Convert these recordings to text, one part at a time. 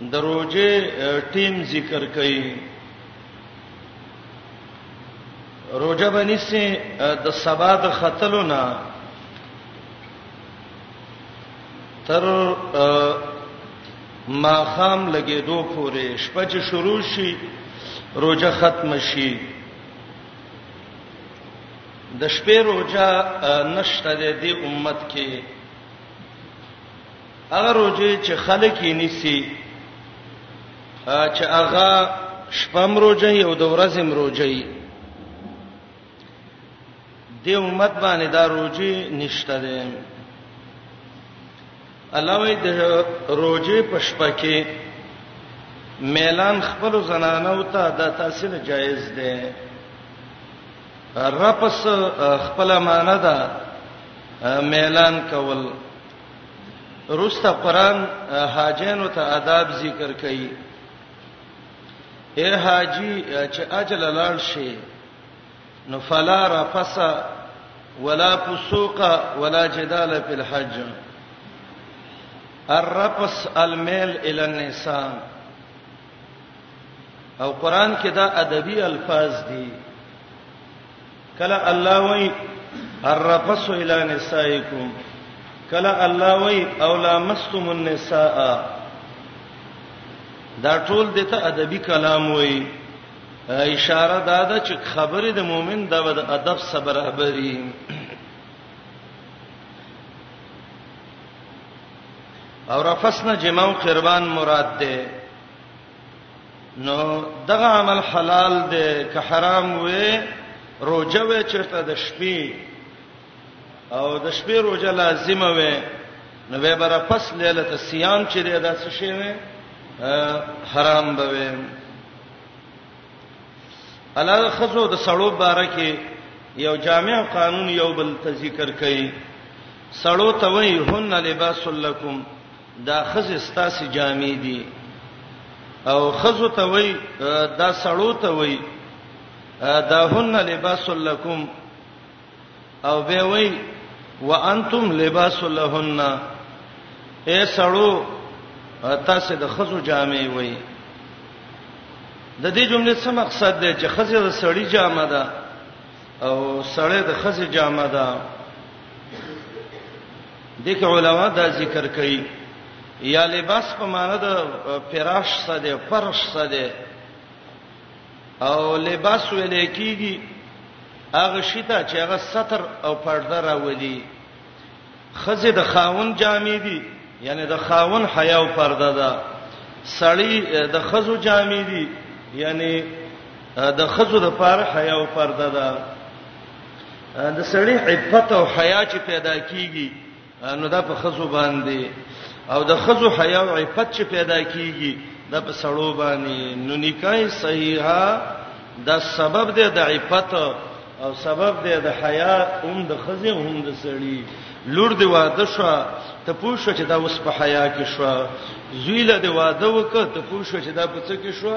دروجه ټیم ذکر کوي روجه باندې سه د سبا د خطلو نه تر ما خام لګې دو پورې شپه چې شروع شي روجه ختم شي د شپې روجه نشته د دې امت کې هغه روزه چې خلک یې نیسي چې هغه شپم روزه او د ورځې روزه یې د امت باندې دا روزه نشته ده الله وی د روزه پشپکه میلان خپل زنانو ته د تحصیل جایز ده رپس خپل معنی ده میلان کول روسته قران حاجینو ته آداب ذکر کړي اے حاجی چې اجل لاړ شي نو فلا رفس ولا فسوق ولا جدال فی الحج الرفس المیل الی النساء او قران کې دا ادبی الفاظ دي کله الله وای الرفس الى نسائکم کله الله وای او لامستم النساء دا ټول د ته ادبي کلام وای اشاره دا ده چې خبره د مؤمن د ادب صبر برابرۍ او رفسنا جماو قربان مراد ده نو دغه عمل حلال دی که حرام وې روزه وې چرته د شپې او د شپې روزه لازمه وې نو به بر پس ليله صيام چې دا څه شي وې حرام به وې الله خزو د سړو باره کې یو جامع قانون یو بل ته ذکر کړي سړو ته وایي هن لباس لکم دا خزه ستاسو جامې دي او خزو ته وای دا سړو ته وای دا هن لباس لکم او به وای وانتم لباس لهن اے سړو تاسو د خزو جامې وای د دې جملې څه مقصد دی چې خزه د سړی جامه ده او سړی د خزه جامه ده دې کې علما دا ذکر کوي یا لباس په معنی د فراش څه دی فرش څه دی او لباس ویل کیږي هغه شیته چې هغه ستر او پرده راولي خزه د خاون جامې دي یعنی د خاون حیا او پرده ده سړی د خزو جامې دي یعنی د خزو د پاره حیا او پرده ده د سړی عفت او حیا چې پیدا کیږي نو دا په خزو باندې او د خزو حیا او عفت چې پیدا کیږي دا په سړو باندې نو نکای صحیحه دا سبب دی د عفت او سبب دی د حیا هم د خزه هم د سړی لور دی واده شو ته پوښښ چې دا اوس په حیا کې شو زویله دی واده وکړه ته پوښښ چې دا په څه کې شو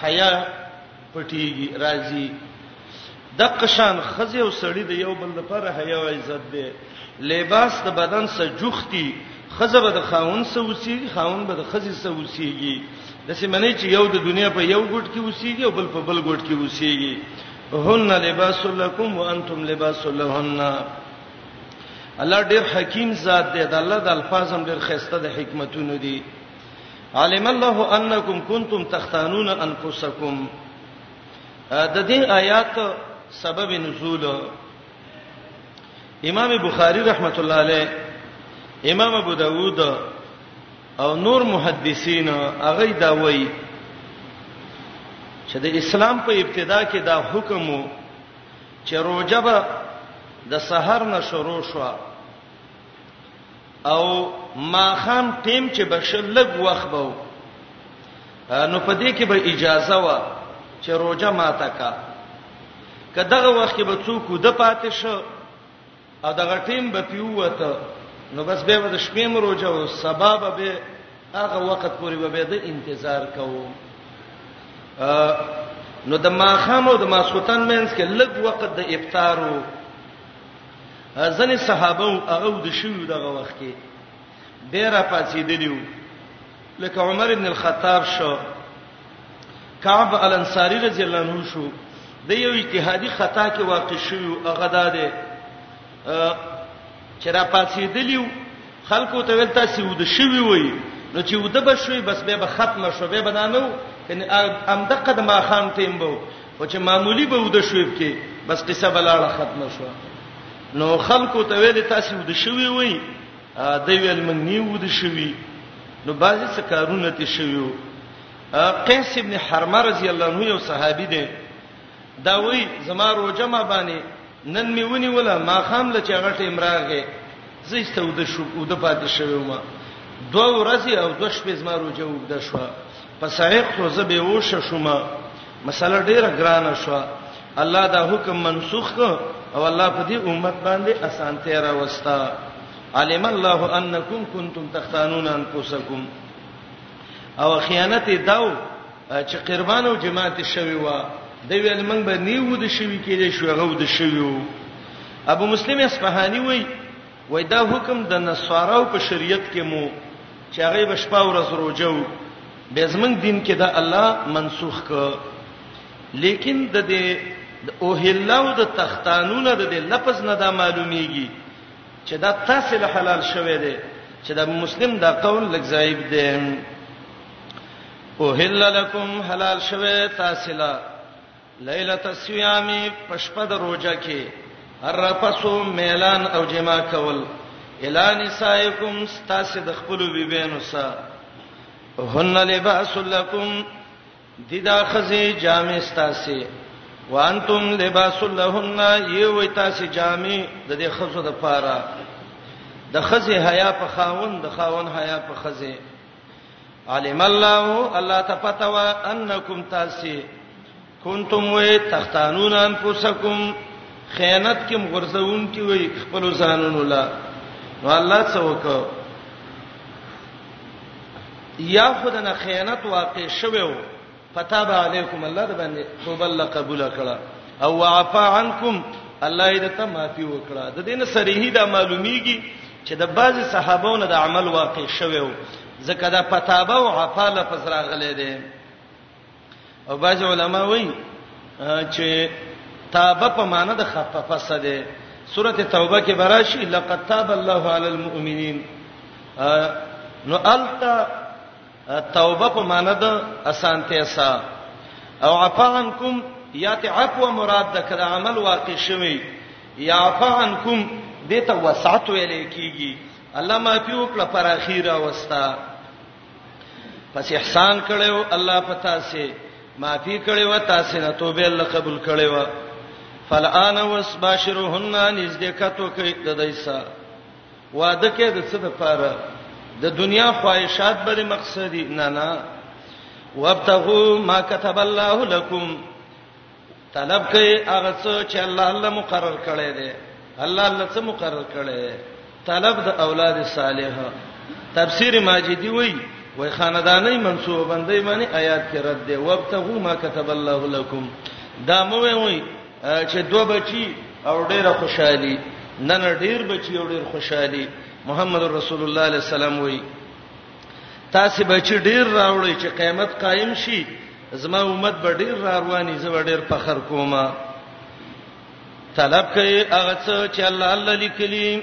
حیا پټیږي راځي د قشان خزه او سړی د یو بل لپاره حیا او عزت دی لباس د بدن سره جوختی خزه به د خاون سره وسیږي خاون به د خزه سره وسیږي د سیمنې چې یو د دنیا په یو ګډ کې وسیږي او بل په بل ګډ کې وسیږي هن لباس لکم وانتم لباس لهن الله ډیر حکیم ذات دی د الله د الفاظم ډیر خسته د حکمتونو دی علم الله انکم کنتم تختانون انفسکم د دې آیات سبب نزول امام بخاری رحمت الله علیه امام ابو داوود او نور محدثین هغه دا وایي چې د اسلام په ابتدا کې دا حکم وو چې روزه به د سحر نه شروع شوه او ماخام ټیم چې بشل لګ وخت بو نو په دې کې به اجازه و چې روزه ماته کا کداغه وخت کې به څوک د پاتې شو او دغه ټیم به پیوته نو بس به د شپې مروجه او سبب به هغه وخت پورې به د انتظار کوو نو د ماخام او د ماسوتن مینس کې لږ وخت د افطارو ځنې صحابه او هغه د شوی دغه وخت کې ډیر پاتېدلیو لکه عمر ابن الخطاب شو کعب الانصاری رضی الله عنه شو د یو اجتهادي خطا کې واقع شوی هغه داده چې را پاتېدلیو خلکو ته ویل تاسو ود شوی وای نو چې ود بشوي بس به ختم شوه به بنانو کني امدقه د ما خام تیم بو خو چې معمولی به ود شویب کې بس قصه بلاړه ختمه شو نو خلکو ته ویل تاسو ود شوی وای دی ویل من نیو ود شوی نو بعضی څه کارونه ته شویو قیس ابن حرمه رضی الله عنه یو صحابي دی دا وای زما روزه ما باندې نن می ونی ولا ما خام لچ غټه امراغه زه است ود شو ود پاتې شوم دوه ورځې او دوه شپې زما روزه وګد شو په صحیح خو زه به وشه شوم مسله ډیره ګرانه شو الله دا حکم منسوخ کو او الله په دې امت باندې اسانته را وستا علم الله انکم کنتم تختانون انفسکم او خیانت داو چې قربان او جماعت شوی و د ویل من به نیو د شوی کېږي شو غو د شوی ابو مسلم اصفهانی وای وایي دا حکم د نصاراو په شریعت کې مو چې هغه به شپه ورځ روزه و به زمنګ دین کې دا الله منسوخ ک لیکن د دې د اوهلاو د تختانونه د لفظ نه دا معلومیږي چې دا تاسو له حلال شوه دی چې دا مسلم دا قول لګ زایب دی اوهل لکم حلال شوه تاسو له لیلۃ الصیام پشپه د روزه کې الرفسو میلان او جما کول الا نسائکم ستاسو د خپل بیبینو سره هن لباس لکم ددا خزی جامع ستاسو وانتم لباس لهن یو وی تاسو جامع د دې خزو د پاره د خزه حیا په خاون د خاون حیا په خزه علم الله الله ته پته وا انکم تاسو کنتم وی تختانون انفسکم خیانت کې مغرزون کې وی خپل ځانونو لا نو الله څه وکړ یا خدانه خیانت واقع شوه فتاب علیکم الله د باندې توبه الله قبول کړه او وعفا عنکم الله دې ته معافي وکړه د دې نه صریح دا معلومیږي چې د بعضی صحابو نه د عمل واقع شوه او زکه دا فتابه او عفا لفظ راغلي دي او بعضی علما وایي چې تابه په معنی د خففه سده سورته توبه کې براشي لقد تاب الله علی المؤمنین نو التا توبه په معنی د اسانته سا او عفانکم یات عفو مراد د کړه عمل واقع شوی یا عفانکم دته وسعت ویل کیږي الله ما پیو کړه پر اخیره وستا پس احسان کړو الله پتا سي معافي کړي و تاسو نه توبه الله قبول کړي و فلان وسباشرهن نزدکتو کې د دیسا واده کې د څه د پاره د دنیا خواهشات بل مقصدی نه نه وابتغوا ما كتب الله لكم طلب کوي هغه څه چې الله الله مقرر کړی دی الله الله څه مقرر کړی دی طلب د اولاد صالح تفسیر ماجدی وای وای خاندانې منسوب بندې معنی آیات کې رد دی وابتغوا ما كتب الله لكم دا مو وای چې دوه بچي او ډېر خوشحالي نن ډېر بچي او ډېر خوشحالي محمد رسول الله علیه السلام وایي تاسو بچي ډېر راوړی چې قیامت قائم شي زما امت به ډېر را رواني زما ډېر فخر کومه طلب کوي هغه څه چې الله الله لیکلی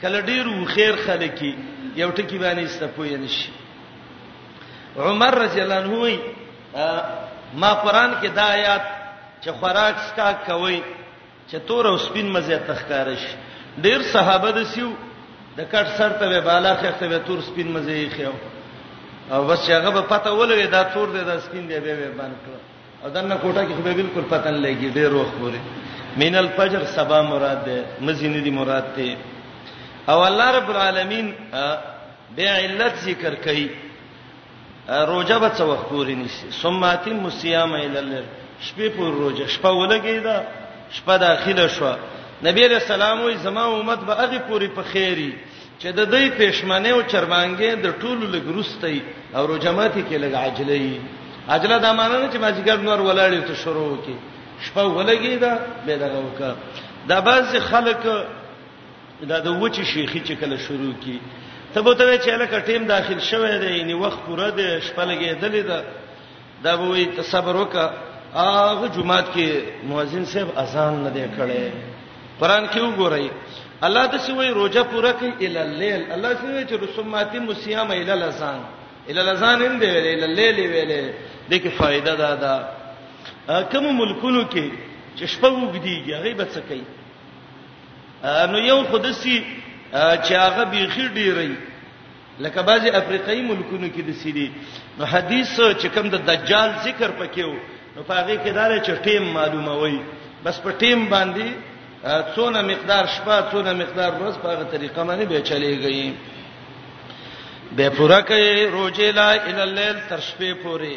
کله ډیر خیر خلک یو ټکی باندې استپوی نشي عمر رضی الله عنه وی ما قران کې دا آیات چې خوراک سکا کوي چې تور او سپین مزه تخکار شي ډیر صحابه د سیو د کټ سر ته به بالا خخته به تور سپین مزه یې خيو او بس هغه به پته ولګي دا تور دی دا سپین دی به به باندې کړو اذن کوټه کې خو به بالکل پته نه لګي ډېر وخت پورې مین الفجر سبا مراد ده مزینه دی مراد ته او الله رب العالمین به علت ذکر کوي روزه به څو وخت پورې نشي ثم اتم الصيام الى الليل شپې پور روزه شپه ولګي دا شپه داخله شو نبی رسول الله وي زما امت به هغه پوری په خیری چې د دوی پېشمنې او چرمانګې د ټولو لږ وروسته وي او روژه ماتي کې لږ عجله وي. عجله دا معنی نه چې مازدیګر نور ولاړ یو ته شروع وکړي، شپه ولګېده بیا دغه وکړه. دا بعضې خلک دا د وچې شیخي چې کله شروع کړي ته به ورته وایې چې هلکه ټیم داخل شوی دی، یعنې وخت پوره دی، شپه لګېدلې ده، دا به وي ته صبر وکړه هغه جمعات کې مؤذن صاحب اذان نه دی کړي قران کې وګورئ الله د څه وی روزه پوره کوي ال الليل الله څه وی چې رسوماتي مصيام ال الاذان ال الاذان هم دی ویلې ال الليل ویلې د کې فائدہ ده دا کوم ملکونو کې چې شپه وګديږي هغه به څه کوي نو یو خدسی چې هغه بيخي ډیری لکه بعضی افریقایي ملکونو کې د سیدی نو حدیث چې کوم د دجال ذکر پکې وو نو پاغي کې دار چې ټیم معلومه وای بس په ټیم باندې څونه مقدار شپه څونه مقدار ورځ په هغه طریقه باندې به چلےږي به پورا کوي روزه لا ال الليل تر شپې پورې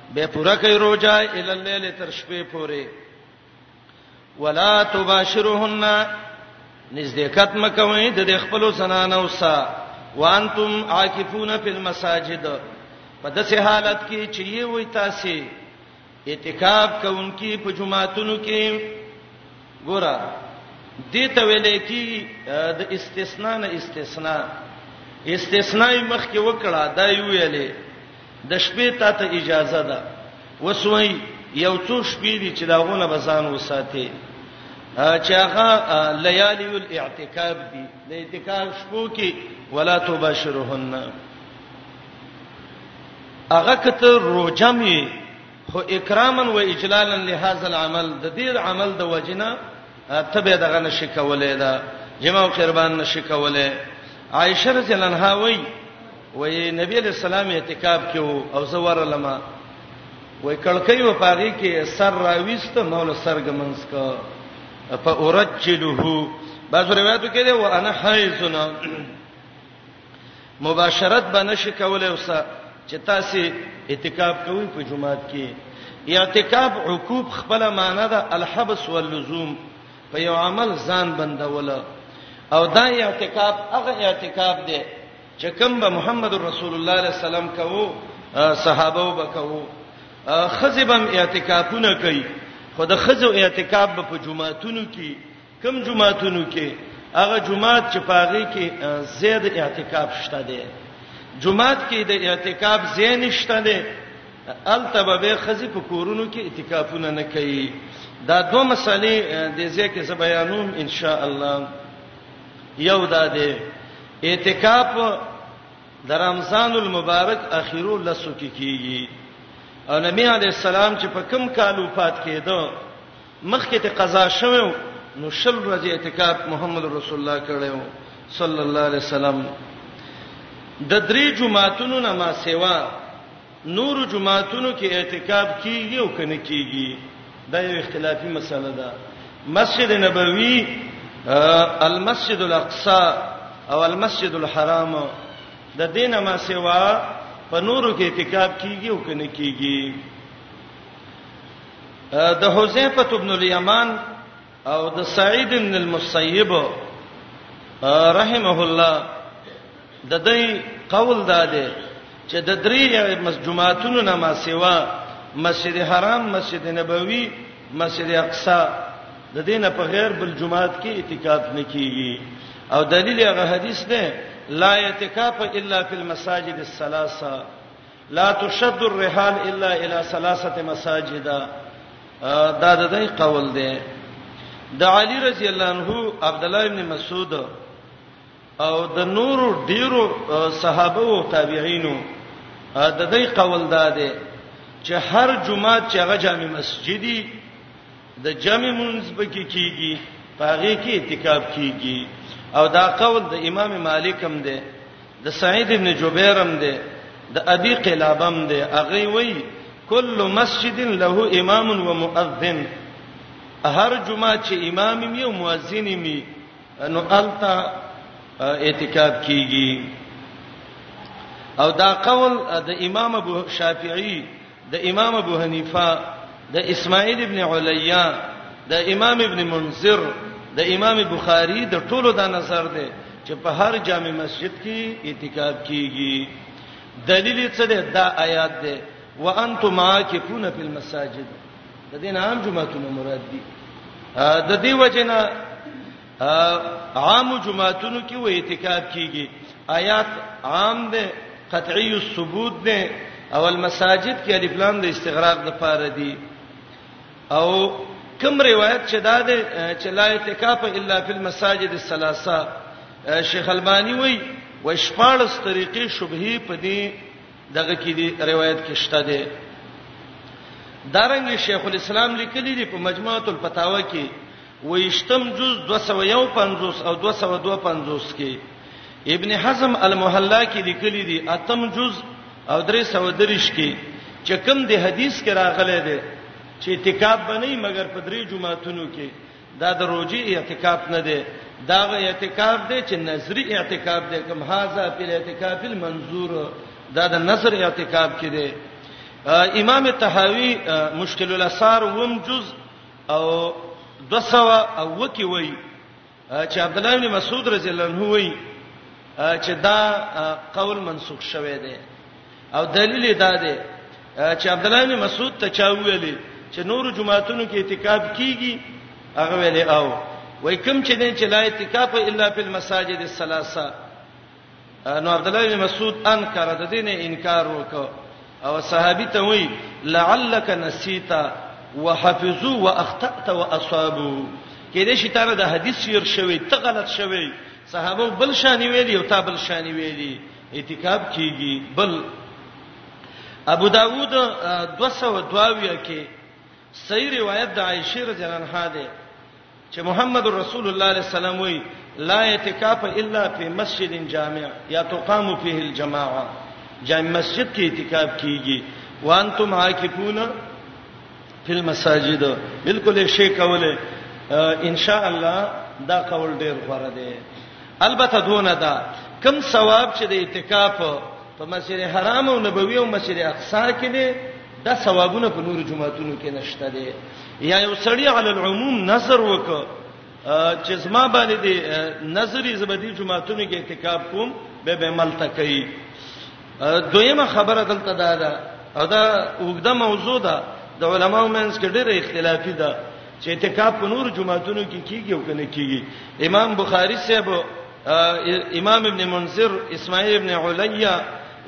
به پوره کوي روزه ال الليل تر شپې پورې ولا تباشرهن نزدېکت مکوي د خپل زنانو سره وانتم عاکفون فی المساجد په داسې حالت کې چې یې وای تاسو اعتکاف کوونکی په جمعاتونو کې ګورا دې ته ویل کې د استثناء نه استثناء استثناء مخ کې وکړه دا یو ویلې د شپې تا ته اجازه ده اوس وایي یو څو شپې دي چې دا غونه به ځان وساتي چې هغه لیالی الاعتکاف دي د اعتکاف شپو کې ولا تباشرهن هغه کته روجمي خو اکراما و اجلالا لهذا العمل د دې عمل د وجنه تبه دغه نشي کولای دا جماع قربان نشي کولای عائشه رضی الله عنها وایي وای نبی علیہ السلام اعتکاف کې او زوار لما وای کلکې و پاغي کې سر راويست مول سرګمنس کا فورجله بعض روایتو کې دی و انا حیزنا مباشرت باندې شي کولای اوسه چې تاسو اعتکاف کوئ په جمعات کې اعتکاف عقوب خپل معنی ده الحبس واللزوم په یو عمل ځان بندول او دا اعتکاف هغه اعتکاف دی چې کوم به محمد رسول الله علیه السلام کوو صحابه وبکوو خزبم اعتکافونه کوي خو د خزو اعتکاف په جمعاتونو کې کم جمعاتونو کې هغه جمعات چې پاغي کې زید اعتکاف شته دی جمعات کې د اعتکاف زین شته دی التبه به خزي په کورونو کې اعتکافونه نه کوي دا دوه مسلې د زیکه ز بیانوم ان شاء الله یو دا دی اعتکاف د رمضان المبارک اخیرو لسو کې کیږي او نبی علی السلام چې په کم کال وفات کېدو مخکې ته قضا شوو نو شل ورځې اعتکاف محمد رسول الله کړو صلی الله علیه وسلم د درې جمعاتونو نه ما سیوا نورو جوماتونو کې اعتکاف کیږي او کنه کیږي دا یو اختلافي مسله ده مسجد نبوي المسجد الاقصا او المسجد الحرام د دینه ما سیوا په نورو کې اعتکاف کیږي او کنه کیږي د حذیفه ابن الیمان او د سعید ابن المسیب رحمه الله د دې قول دا دی چې د درې مسجماتونو نه ما سیوا مسجد حرام مسجد نبوي مسجد اقصا د دینه په غیر بل جمعات کې اعتکاف نه کیږي او دلیل هغه حدیث ده لا اعتکاف الا فی المساجد الثلاثه لا تشد الرحال الا الى ثلاثه مساجد دا د دې قول دی د علی رضی الله عنه عبد الله ابن مسعود او د نورو ډیرو صحابه او تابعینو د دې قول دا دی چې هر جمعه چې هغه جامع مسجدي د جمع منځ پکې کیږي په هغه کې اعتکاف کیږي او دا قول د امام مالک هم دی د سعید ابن جبیر هم دی د ابي قلاب هم دی هغه وی کل مسجد له امام و مؤذن هر جمعه چې امام می او مؤذن می نو التا اعتکاف کیږي او دا قول د امام ابو شافعی د امام ابو حنیفه د اسماعیل ابن علیا د امام ابن منذر د امام بخاری د ټولو دا نظر دی چې په هر جامع مسجد کې اعتکاف کیږي دلیل څه دی دا آیات دی وانتم عاکفون فی المساجد د دین عام جمعهتون مراد دي د دې وجنه عام جمعاتونو کې و اعتکاف کیږي آیات عام ده قطعی الثبوت ده او المساجد کې الف لام د استغراق د پاره دي او کوم روایت چې دا ده چې لا اعتکاف الا فی المساجد الثلاثه شیخ البانی وای و شپارس طریقې شبهه په دې دغه کې دی روایت کې شته ده دارنګ شیخ الاسلام لیکلی دی په مجموعه الفتاوا کې ویشتم جز 251 او 252 کې ابن حزم المحلا کې لیکلي دي اتم جز او 330 کې چې کوم د حدیث کې راغلي دي چې اعتکاف بنئ مګر په درې جمعاتونو کې دا د روزي اعتکاف نه دی دا غو اعتکاف دی چې نظری اعتکاف دی کوم هاذا فی الاعتکاف المنظور دا د نظر اعتکاف کې دی امام طحاوی مشکل الاثار وم جز او 200 او وکی وای چې عبد الله بن مسعود رضی الله عنه وای چې دا قول منسوخ شوه دی او دلیل دا دی چې عبد الله بن مسعود ته چا ویلي چې نور جمعاتونو کې اعتکاف کیږي هغه ویلي او وای کوم چې نه چې لا اعتکاف الا فی المساجد الثلاثه نو عبد الله بن مسعود انکر د دین انکار وکړ او صحابي ته وی لعلک نسیتا وحفظوا واخطأت واصابوا کله شي تاره د حدیث شیر شوی ته غلط شوی صحابه بل شانی ویلی او تا بل شانی ویلی اعتکاب کیږي بل ابو داوود 222 کې صحیح روایت د عائشه رضی الله عنها ده چې محمد رسول الله علیه السلام وی لا اعتکاف الا فی مسجد جامع یا تقام فيه الجماعه جامع مسجد کې اعتکاف کیږي وانتم عاکفون فی المساجد بالکل شی کوله ان شاء الله دا قول ډیر غوړه دی البته دونه دا کم ثواب چې د اعتکاف په مسجد حرام او نبوي او مسجد اقصا کې دی دا ثوابونه په نور جمعهتونو کې نشته دي یا یو سړی علی العموم نظر وک چې زما باندې دي نظری زبدي جمعهتونو کې اعتکاف کوم به به عمل تکي دویمه خبره دلته دا ده او دا وګړه موضوع ده د علماو منځ کې ډېر اختلافي ده چې اعتکاف په نور جمعهتونو کې کیږي او کنه کیږي امام بخاری صاحب امام ابن منذر اسماعیل ابن علیہ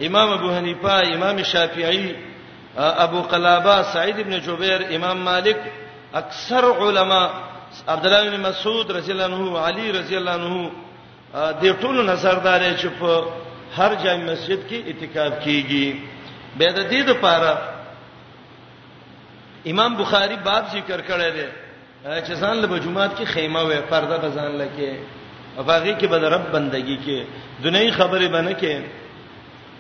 امام ابو حنیفه امام شافعی ابو قلابه سعید ابن جبیر امام مالک اکثر علما عبد الله بن مسعود رضی الله عنه علی رضی الله عنه د ټولو نظر دار چې په هر جامع مسجد کې اعتکاف کیږي به د دې لپاره امام بخاری باب ذکر کړی دی چې ځان له جمعات کې خیمه وې پرده به ځان لکه افاغي کې به رب بندگی کې دنیوي خبره بنه کې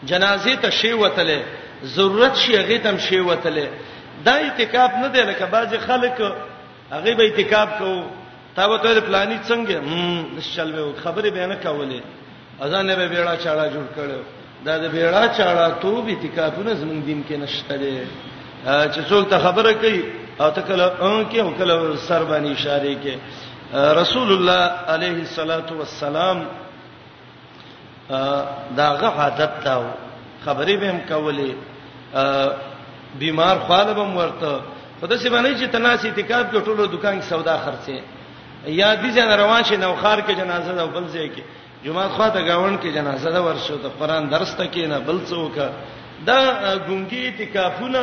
جنازې ته شی وتلې ضرورت شي هغه تم شی وتلې دا اعتکاف نه دی لکه باز خلک هغه به اعتکاف کوو تا وته پلاني څنګه هم شلوي خبره به نه کولې اذان به بیړه چاړه جوړ کړو دا د بیړه چاړه توب اعتکافونه زمونږ دین کې نشته دي چې څوک ته خبره کوي او ته کله اون کې او کله سر باندې اشاره کوي رسول الله عليه الصلاه والسلام داغه عادت تاو خبرې به هم کولې بیمار خالبم ورته خدای سي باندې چې تناسي اعتکاف کې ټولو دکان کې سودا خرڅه یا دي جن روان شي نو خار کې جنازه ده بل ځای کې جمعه خو ته گاوند کې جنازه ده ورشو ته قران درس ته کې نه بل څوک دا ګونګي اعتکافونه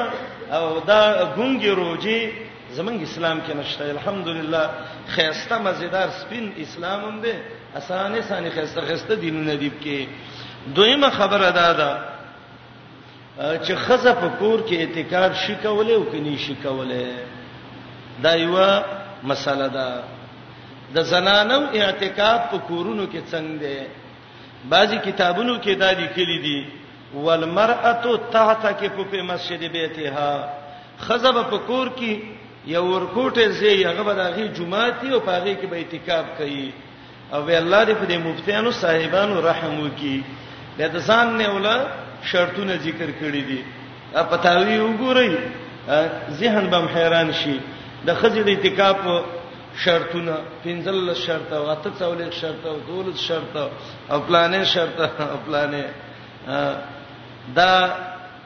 او دا ګونګي روزي زمنګ اسلام کې نشته الحمدلله خيسته مزیدار سپین اسلام هم دی اسانه سانه خيسته خيسته دینونه دی کې دویمه خبره ده دا چې خزه په کور کې اعتکاف شي کولای او کني شي کولای دا یو مسله ده د زنانو اعتکاف په کورونو کې څنګه دی بعضی کتابونو کې دا لیکلي دي والمرأه تحت کې په مسجد بیتها خزه په کور کې یو ورکوټه زی هغه به دغه جمعه تی او په هغه کې به اعتکاف کوي او به الله دې په دې مفتیانو صاحبانو رحم وکي به د ځان نه ولا شرطونه ذکر کړی دي په تاوی وګورئ ذهن بم حیران شي د خزې د اعتکاف شرطونه پنځل شرط او اته څولې شرط او دولت شرط او پلانې شرط او پلانې دا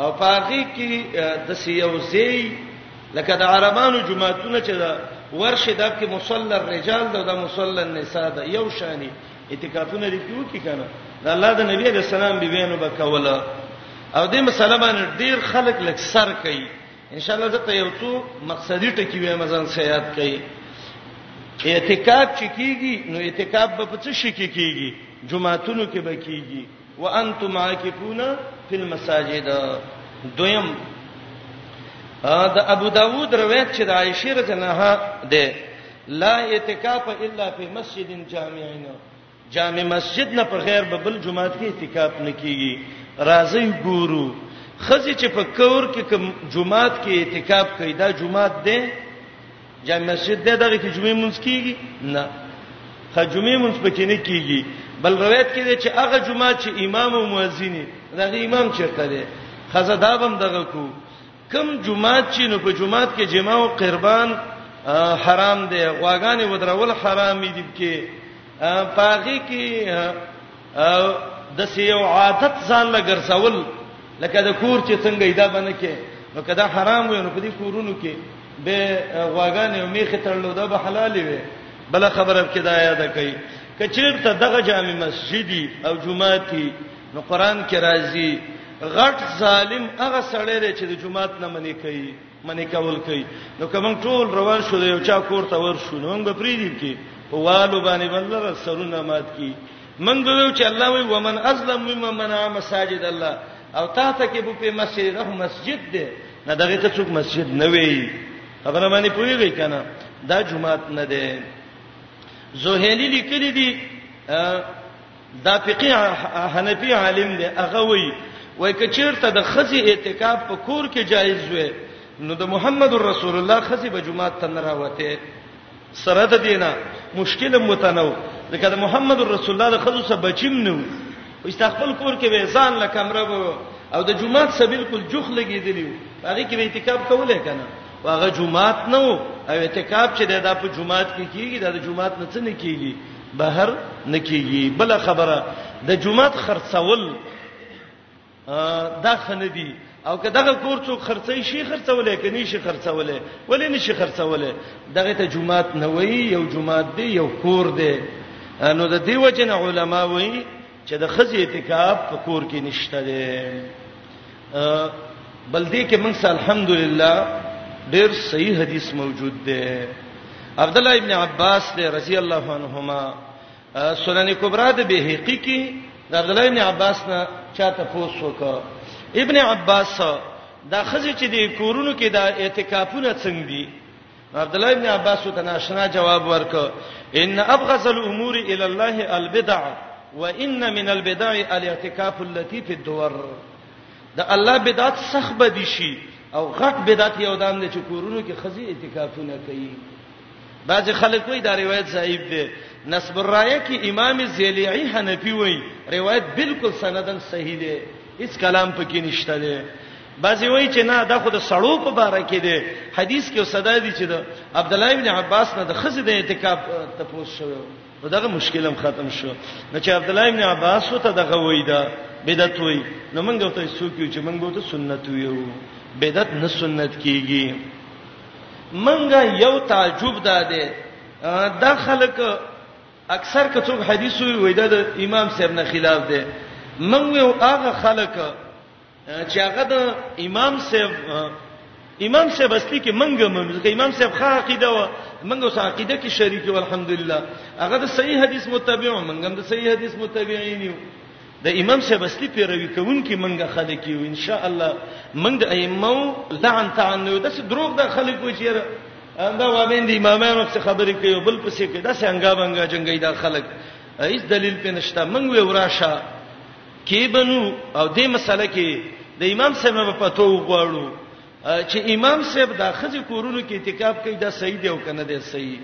او پاغي کې د سیوزي لکه د عربانو جماعتونه چې دا ورشه دب کې مصلی الرجال دا د مصلی النساء دا یو شانی اعتکافونه دي کیو کی کنه د الله د نبی علیہ السلام بي بینو بکوله او دې مسله باندې ډیر خلک لک سر کوي ان شاء الله زه ته یو څو مقصدی ټکی وې مزان سیاد کوي اعتکاف چې کیږي نو اعتکاف به په څه شي کې کیږي جمعهتونو کې به کیږي وانتم عاکفون فی المساجد دویم دا ابو داوود روایت چې د عائشه رضی الله عنها ده لا اعتکاف الا فی مسجد جامعین جامع مسجد نه په غیر به بل جمعات کې اعتکاف نه کیږي راځي ګورو خزي چې په کور کې کوم جمعات کې اعتکاف کوي دا جمعات ده جامع مسجد ده دغه کې جمعې مونږ کیږي نه خجمه مونږ پکې نه کیږي بل روایت کې ده چې هغه جمعه چې امام او مؤذن دغه امام چیرته ده خزه دا بم دغه کو کم جمعه چې نو په جمعه کې جمعه او قربان حرام ده واغانې ودرول حرام دي کې پاغي کې د سیو عادت ځان له ګرځول لکه د کور چې څنګه ایدا باندې کې نو کدا حرام وي نو په دې کورونو کې به غواګانې او میخه تړلو دا به حلال وي بل خبره کې دا یاد کړئ کچیرته دغه جامع مسجدي او جمعاتي نو قران کې راځي غټ ظالم هغه سړی دی چې د جمعات نه منې کوي منی کول کوي نو کوم ټول روان شو یو چا کور ته ور شو نو موږ به پری دی کی په والو باندې بلره سرونه مات کی موږ به ویو چې الله وی ومن ازلم مما منع مساجد الله او تا ته کې په مسجد رحم مسجد دی نه دغه ته څوک مسجد نه وی خبره باندې پوریږي کنه دا جمعات نه دی زوهلی لیکلی دی دا فقيه حنفي عالم دی هغه وایي وای کچیرته د خزي اعتکاف په کور کې جایز وي نو د محمد رسول الله خزي به جمعه ته نه راوته سره د دینه مشکل متنو ځکه د محمد رسول الله د خزو سره بچیم نو استغفل کور کې به ځان له کمره وو او د جمعه سره بالکل جوخ لګیدلی هغه کې به اعتکاف کولای کنه واغه جمعه نه او اعتکاف چې د په جمعه کې کیږي د جمعه نه څه نه کیږي بهر نه کیږي بل خبره د جمعات خرڅول دا خنه دي او که دغه کور څوک خرڅي شي خرڅولې کني شي خرڅولې ولې نشي خرڅولې دغه ته جمعات نه وایي یو جمعات دی یو کور دی نو د دې وجه نه علما وایي چې د خزې اعتکاف په کور کې نشته دی بل دې کې موږ الحمدلله ډېر صحیح حدیث موجود دی عبد الله ابن عباس دی رضی الله عنهما سنن کبرا د بهقي کې د عبد الله ابن عباس نه چاته پوس وکړه ابن عباس دا خزه چې د کورونو کې د اعتکافونه څنګه دي عبد الله ابن عباس ته ناشنا جواب ورک ان ابغض الامور الى الله البدع وان من البدع الاعتكاف التي في الدور دا الله بدعت سخ بدی شي او غټ بدعت یو دام نه چې کورونو کې خزي اعتکافونه کوي بعض خلک وایي دا روایت ضعیف دی نسب الرایه کې امام زیلیعی حنفی وایي روایت بالکل سندن صحیح دی هیڅ کلام پکې نشته دی بعضی وای چې نه دا خو د سړو په باره کې دی حدیث کې صدا دي چې د عبد الله ابن عباس نه د خزې د اعتکاف تپوس شو نو دغه مشکل هم ختم شو نو چې عبد الله ابن عباس وته دغه وای دا بدعت وای نو موږ ته څوک یو چې موږ ته سنت ویو بدعت نه سنت کیږي منګه یو تعجب داده دا خلک اکثر کڅوب حدیث وی دا د امام صاحب نه خلاف دی منګه هغه خلک چې هغه د امام صاحب امام صاحب اصلي کې منګه منو ځکه امام صاحب ښه عقیده و منګه سره عقیده کې شریک و الحمدلله هغه د صحیح حدیث متبع منګه د صحیح حدیث متبعین یو د امام صاحب اصلي پیروي کوونکې منګه خلک یو ان شاء الله منګه ائمه لعن تعنو د څه دروغ د خلک و چیرې دا وابین د امامانو څخه خبرې کوي بل پسې کې دا څنګه بنګا جنگي دا خلک هیڅ دلیل پې نشته منګه وراشه کې بنو او دې مسله کې د امام صاحب په پتو وغواړو چې امام صاحب دا خزي کورونو کې اعتکاف کوي دا صحیح دی او کنه دی صحیح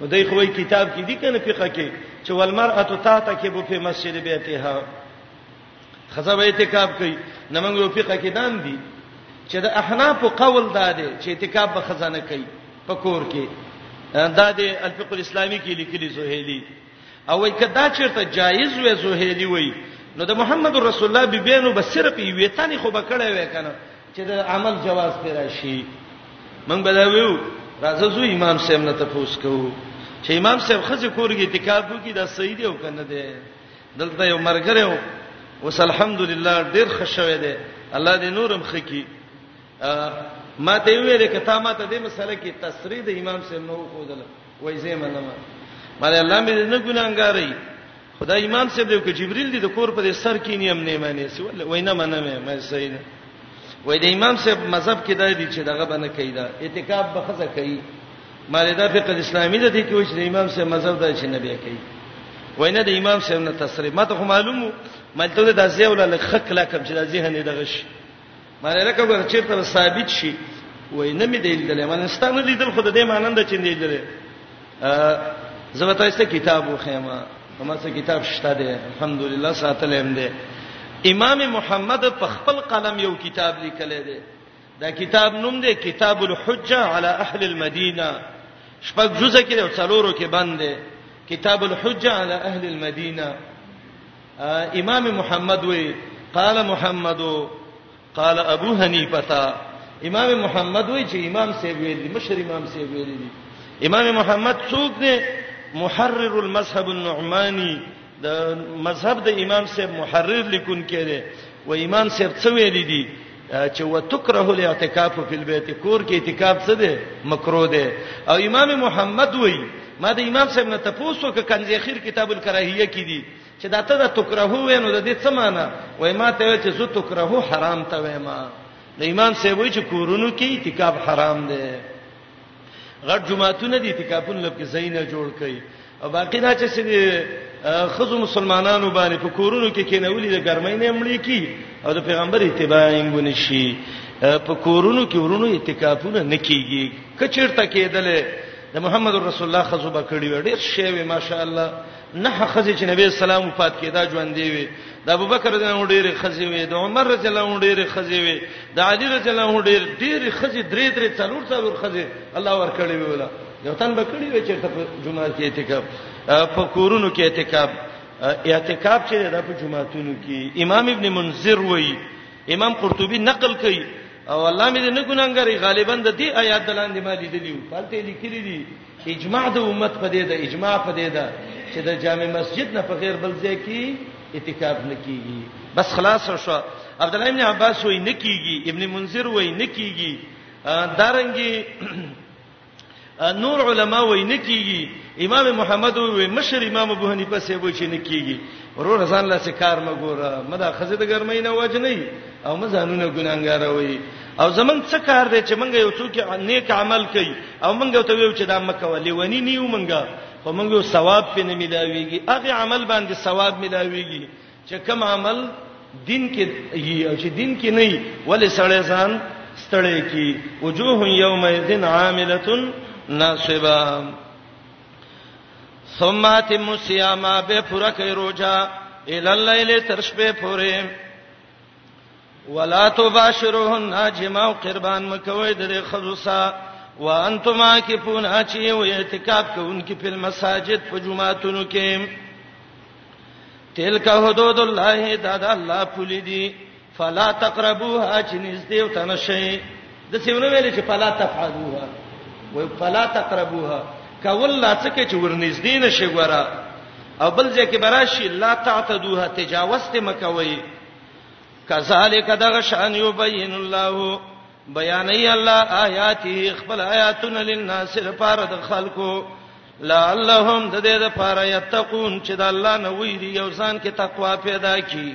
نو دای خو کتاب کې دي کنه فقہ کې چې والمرأه تاته کې بو په مسجد بیتها خزه به اعتکاف کوي نمنګ یو فقہ کې دام دي چې د احناف قول دا دی چې اعتکاف به خزانه کوي په کور کې دا د الفقه الاسلامي کې لیکلي زوهيلي او وای کدا چیرته جایز وې زهیلی وای نو د محمد رسول الله بیبینو به صرف یوې تنې خو به کړې وې کنه چې د عمل جواز پر راشي من به دا ویو راځو زو امام صاحب نه تفوس کوو چې امام صاحب خزه کورګي اعتکاف وکي دا صحیح دی او کنه دی دلته یو مرګره و وس الحمدلله ډیر خوشاله دی الله دې نورم خکی ما ته ویل کته ما ته دې مسله کې تصریح د امام صاحب نو خو دل وای زه منم مله الله مې نه ګناګارې خدای ایمان سره دی چې جبريل دی د کور په سر کې نیم نه معنی سی ول وای نه منم مې صحیح نه وای د امام صاحب مذهب کې دا دی چې دغه باندې کیدا اعتکاف به خزه کوي مله دا فقہ اسلامي ده دی کې وای چې د امام صاحب مذهب دا چې نه بیا کوي وای نه د امام صاحب نه تصریح ماته معلومه ملته د ځای ولله خک لا کوم چې د ذهن دغه شي معنی لکه ګور چې تر ثابت شي وای نه مې دی لیدل معنی ستاسو لیدل خو د دې مانند چې نه لیدل زبتا ایسته کتاب وخیمه کومه څه کتاب شته دی الحمدلله ساتل هم دی امام محمد په خپل قلم یو کتاب لیکل دی دا کتاب نوم دی کتاب الحجه علی اهل المدینه شپږ جزء کې او څلورو کې باندې کتاب الحجه علی اهل المدینه امام محمد وی قال محمد قال ابو حنیفه امام محمد وی چې امام سی ویل دي مشر امام سی ویل دي امام محمد څوک دی محرر المذهب النعماني د مذهب د امام سی محرر لیکون کړي و امام سی څه ویل دي چې وتکره الاعتکاف فی البیت کور کې اعتکاف څه دی مکروه دی او امام محمد وی ما د امام صاحب نه تاسو کې کنځي خیر کتاب الکراهیه کې دي چې دا ته د تکرهو وې نو د دې څه معنی وای ما ته وې چې زه تکرهو حرام ته وې ما د امام صاحب وی چې کورونو کې اعتکاف حرام دی غټ جمعهتونه دي اعتکافونه لکه زینه جوړ کړي او باقی دا چې سړي خزو مسلمانانو باندې په کورونو کې کېنولې د ګرمۍ نه مړی کی او د پیغمبر اتباع یې غونې شي په کورونو کې ورونو اعتکافونه نکېږي کچیرته کېدل د محمد رسول الله خزو بکړی وړي شی وي ماشاءالله نه خزي چې نبی سلام وفات کیدا ژوند دی وي د ابوبکر رضی الله عنه ډېر خزي وي د عمر رضی الله عنه ډېر خزي وي د علي رضی الله عنه ډېر ډېر خزي درې درې څلور څلور خزي الله ورکړي وي ولا یو تن بکړي وي چې ته جمعه کې اعتکاف په کورونو کې اعتکاف اعتکاف چې د په جمعهتونو کې امام ابن منذر وایي امام قرطبي نقل کوي او الله مې نه ګناګاری غالبا د دې آیات دلاندې ما لیدلی و پالته لیکلی دي اجماع د امت په دې ده اجماع په دې ده چې د جامع مسجد نه په غیر بل ځای کې اعتکاف نکېږي بس خلاص شو عبد الله ابن عباس وای نکېږي ابن منذر وای نکېږي دارنګي نور علما وای نکېږي امام محمد وای مشر امام ابو حنیفه سه وای چې نکېږي ورور ځان لا څه کار مګوره مدا خزه د ګرمۍ نه وجنې او مزانونه ګناګار وای او زمنګ څه کار دی چې مونږ یو څوک نیک عمل کوي او مونږ ته ویو چې دا مکه ولې ونی نیو مونږ خو مونږ یو ثواب پې نه ملاويږي هغه عمل باندې ثواب ملاويږي چې کوم عمل دین کې یي او چې دین کې نه یي ولې سړی ځان ستړی کی وجوه یومئذ عامله ناصبه ثم اتم الصيام به پورا کوي روزه ال الليل تر شپې پورې ولا تباشرهن جماع قربان مکوي د خزو سره وانتم عاکفون اچي او اعتکاف کوونکې په مساجد په جمعاتونو کې تلک حدود الله دا د الله پولی دي فلا تقربوها چې نږدې وته نشي د څه ونه ویل چې فلا تفعلوها و فلا تقربوها کول لا څه کې چې ورنږدې نشي ګوره او بل ځکه براشي لا تعتدوها تجاوز ته مکوي کذالک دغه شان یبین الله بیانای الله آیاته خپل آیاتنا للناس لپاره د خلکو لعلهم د دې لپاره یتقون چې د الله نه ویری یو ځان کې تقوا پیدا کړي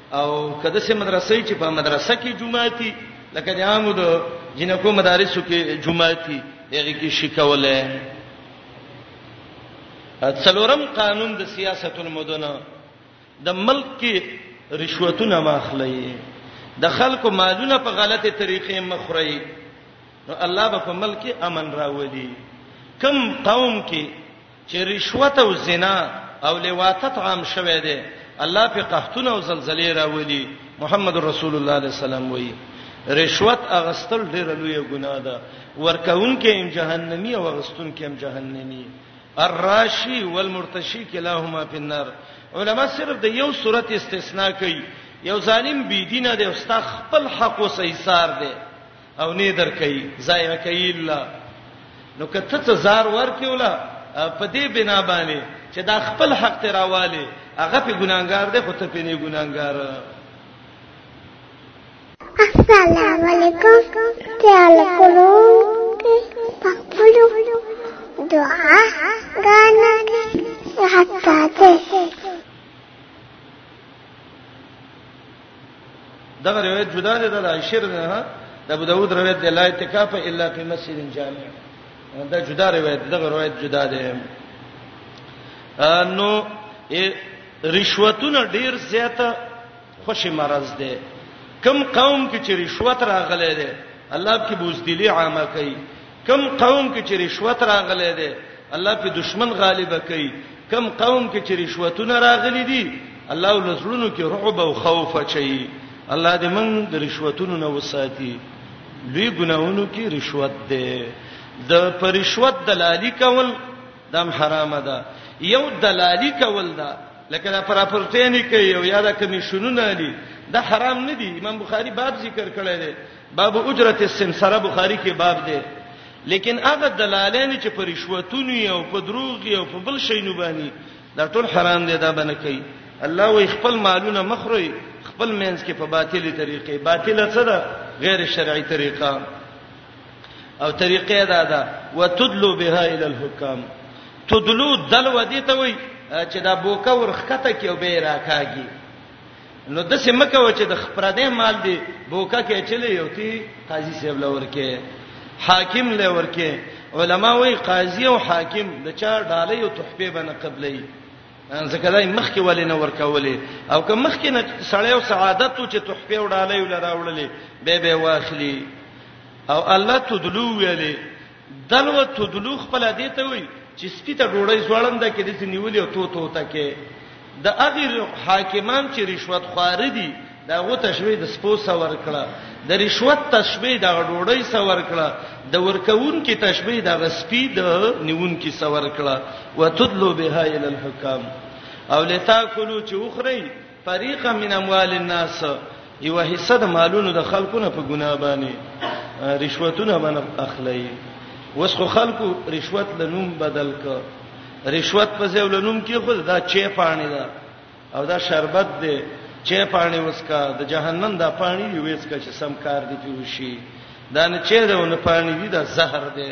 او کده سه مدرسې چې په مدرسه کې جمعاتي لکه د عامو د جنکو مدارسو کې جمعاتي هغه کې شکوله څلورم قانون د سیاست المدن د ملک کې رشوتونه ماخلې د خلکو مالونه په غلطه طریقې مخوري نو الله به په ملک امن راولي کم قوم کې چې رشوت او زنا او لواطت عام شوه دی الله په قحطونه او زلزلې راولي محمد رسول الله علیه السلام وایي رشوت اغستل ډېر لوی ګناه ده ورکون کې هم جهنمی او اغستون کې هم جهنمی الراشی والمرتشی کلاهما فی النار علما صرف د یو صورت استثناء کوي یو ظالم بی دینه دی او ستا خپل حق او سیسار دی او نه درکې ضایع کوي الله نو کته ته زار ورکیولا په دې بنا باندې چې دا خپل حق ته راواله هغه په ګناګار دی خو ته په نه ګناګار السلام علیکم تعال کولو پخپلو دعا غانا حتا ته دغه روایت جدا دی د عائشه رضی الله عنها د ابو داود روایت دی لا اعتکاف الا فی مسجد جامع دا جدا روایت دغه روایت جدا دی نو رشوتونه ډیر زیاته خوشی مرز دی کم قوم کې چې رشوت راغلی دی الله کې بوزدلی عامه کوي کوم قوم کې چې رشوت راغلی دی الله په دشمن غالب کوي کوم قوم کې چې رشوتونه راغلي دي الله ولزړونو کې رعب او خوف اچي الله دې موږ د رشوتونو نه وساتي لوی ګناونو کې رشوت ده د پرشوت دلالی کول دم حرام ده یو دلالی کول ده لکه دا پراپرټی نه کوي او یا دا کمیشنونه دي دا حرام نه دي امام بخاری باب ذکر کړی دی باب اجرت السمسره بخاری کې باب دی لیکن هغه دلالین چې پر رشوتونو او په دروغ او په بل شي نه باندې دا ټول حرام دي دا باندې کوي الله وي خپل مالونه مخروي خپل مینس کې په باطلی طریقې باطله څه ده غیر شرعي طریقه او طریقې دا ده وتدلو بها الى الحكام تدلو دلو دي ته وي چې دا بوکا ورخته کې او به راکاږي نو د سه مکه و چې د خپرده مال دی بوکا کې چلی یو تی قاضي صاحب لور کې حاکم لور کې علما وی قاضي او حاکم د چا ډالې او تحفه بنه قبلې ځکه دای مخ کې ولې نه ورکولې او که مخ کې نه سړی او سعادت چې تحفه وډالې ولراوړلې به به واخلي او الله تدلو ویلې دلو تدلو خپل دې ته وي چې سپی ته ډوړی زوړنده کې دې نیولې او تو تو ته کې د اغیر حاکمان چې رشوت خوار دي دا غو تشبیه د سپو سور کړه د رشوت تشبیه د ډوړی سور کړه د ورکون کې تشبیه د غسپی د نیون کې سور کړه وتدلو بها ال الحکام او لتاکلوا چې اخري فریقا من اموال الناس یو حصہ د مالونو د خلکو نه په ګناه باندې رشوتونه باندې اخلي وس خو خلکو رشوت لنوم بدل ک رشوت په ځای لنوم کې خو دا چې پانی دا او دا شربت دی چې پانی وسکا د جهنم دا پانی دی وسکا چې سم کار دی پیوشي دا نه چې دا نه پانی دی دا زهر دی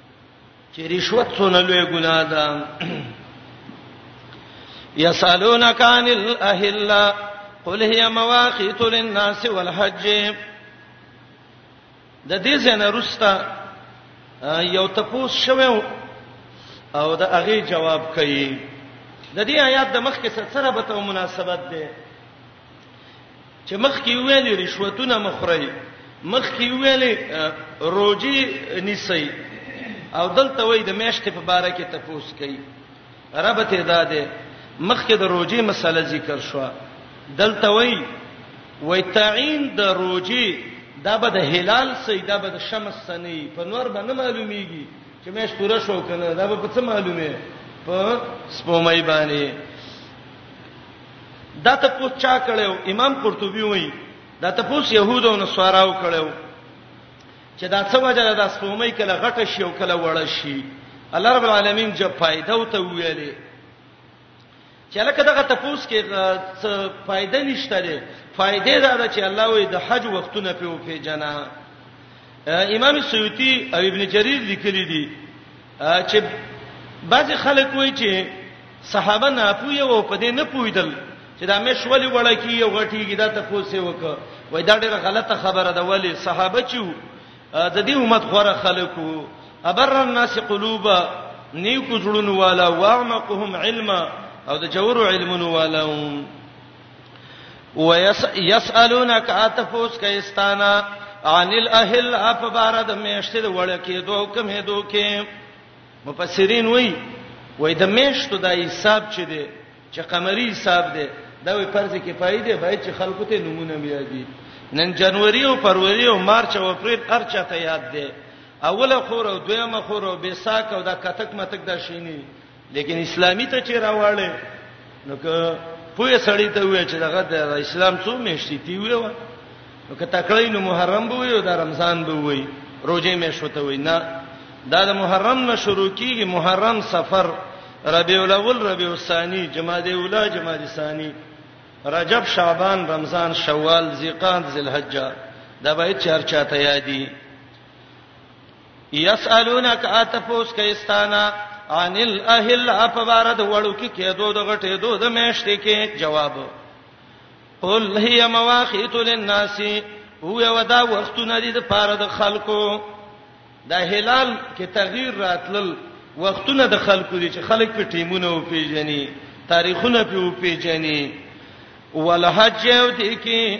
چې رشوت څونه لوی ګناه ده یسالونک عن الاهله قل هي مواقیت للناس والحج د دې زنه رستا یو تپوس شوو او د هغه جواب کوي د دې آیات د مخ کې سره به ته مناسبت ده چې مخکې ویلې رشوتونه مخوري مخکې ویلې روجي نسی او دلته وای د میاشتې په باره کې تپوس کوي ربته دا ده مخکې د روجي مسله ذکر شو دلته وای وای تعین د روجي دا به د هلال سي دا به د شمس سني په نور باندې معلومیږي چې مې شپره شو کنه دا به په څه معلومه په سپومای باندې دا تپوس چا کړو امام قرطبي وایي دا تپوس يهود او نصاراو کړو چې دا څه وجه ده د سپومۍ کله غټه شي او کله وړه شي الله رب العالمین چې فائدہ او ته ویلې چې لکه دغه تپوس کې فائدہ نشته لري فائدې دا ده چې الله وې د حج وختونه په وفه جنا امام سیوطی او ابن جریر لیکلي دي چې بعضی خلک وایي چې صحابه نه پوي او په دې نه پویدل چې دا مې شولې وړه کی یو غټیږي دا ته پوسې وکړه وای دا ډیره غلطه خبره ده ولی صحابه چې د دې امت خوره خلکو ابر الناس قلوبا نیکو جوړونو والا واعمقهم علما او د جوور علمونو والا ويسالونك اتفوس کيستانا عن الاهل افبارد میشته وړکه دوه کمه دوه کې مفسرین وای وای د میشتو د حساب چي دي چې قمری حساب دي دا وی فرض کې فائدې باید چې خلکو ته نمونه میادي نن جنوري او فروری او مارچ او اپریل ارچا ته یاد دي اوله خور او دویمه خور او بیساک او دا کتک متک دا شینی لیکن اسلامي ته چې راواړې نو که پوهه سړی ته وې چې دغه د اسلام څو میشتي تی وې و نو که تکړه نو محرم به وې او د رمضان به وې روزه مې شوته وې نه دا د محرم نه شروع کیږي محرم سفر ربیع الاول ربیع الثانی جمادی الاولی جمادی الثانی رجب شعبان رمضان شوال ذیقان ذلحجه دا به چرچا ته یادی یسالونک اتفوس کیستانا عن الاهل افبارد وړو کې کېدو د غټې دو د مېشتې کې جواب قل هي مواقیت للناس هو ودا وختونه دي د پاره د خلکو د هلال کې تغییر راتلل وختونه د خلکو دي چې خلک په ټیمونه او پیژني تاریخونه په پیژني ولحج یو دي کې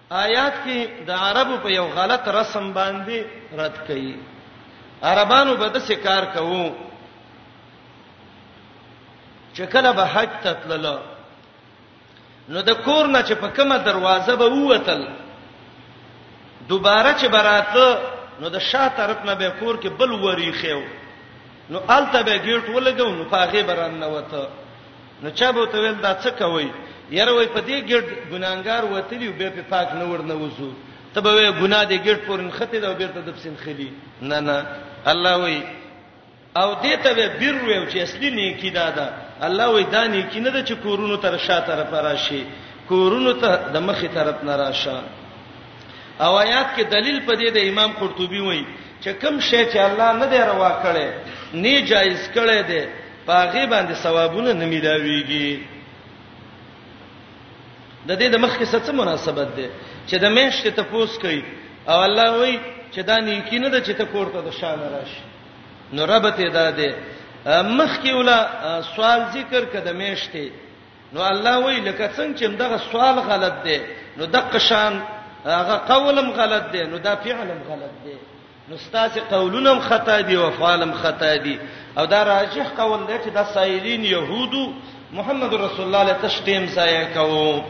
آیات کې د عربو په یو غلط رسم باندې رد کړي عربانو به د څه کار کوو چې کله به حج ته تلل نو د کور نه چې په کومه دروازه به ووتل دوباره چې براته نو د شاه طرف نه به کور کې بل وری خېو نو آلته به ګیټ ولګو نو پاغه بران نه وته نو چا به ته ویل دا څه کوي یره وای په دې ګډ ګناګار وتلی او به په پاک نه ورنه وځو ته به وای ګنا دې ګډ پورن خته دا بیرته د پسین خلی نه نه الله وای او دې ته به بیر وای چې اصلي نیکی دا ده الله وای دا نیکی نه ده چې کورونو تر شاته را پراشي کورونو ته د مخې طرف نه راشه او آیات کې دلیل په دې د امام قرطبي وایي چې کوم شی چې الله نه دی روا کړي نه جایز کړي دی پاغه باندې ثوابونه نه ملاويږي د دې د مخ کې څه مناسبت ده چې د مېشت ته پوس کوي او الله وایي چې دا نیکی نه ده چې ته کوړه د شان راشي نو رب ته دا ده مخ کې ولا سوال ذکر کده مېشته نو الله وی لکه څنګه چې دغه سوال غلط دی نو د قشان هغه قولم غلط دی نو دا فعلم غلط دی نو ستاسو قولونم خطا دی او فعلم خطا دی او دا راجح قول دی چې دا سایلین يهودو محمد رسول الله له تشتیم ځای کوو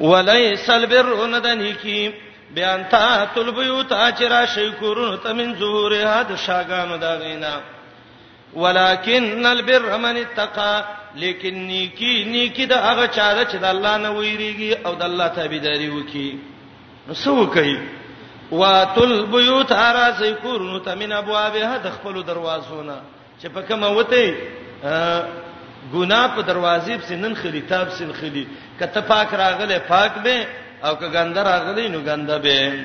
وليس البر ندنيكي بیان تا طلبیو تا چرا شکرون تمن ظهورها د شاګانو دا غینا ولکن البر من اتقى لیکن نیکی نیکی د هغه چا ده چې د الله نه ویریږي او د الله تابعداري وکي نو څه وکي واتل بیوت ارازی کورونو ته من ابوابه د خپل دروازو نه چې په کومه وته ګنا په دروازې په سنن خلی تاب سن خلی کته پاک راغله پاک به او که ګندر راغلی نو ګنده به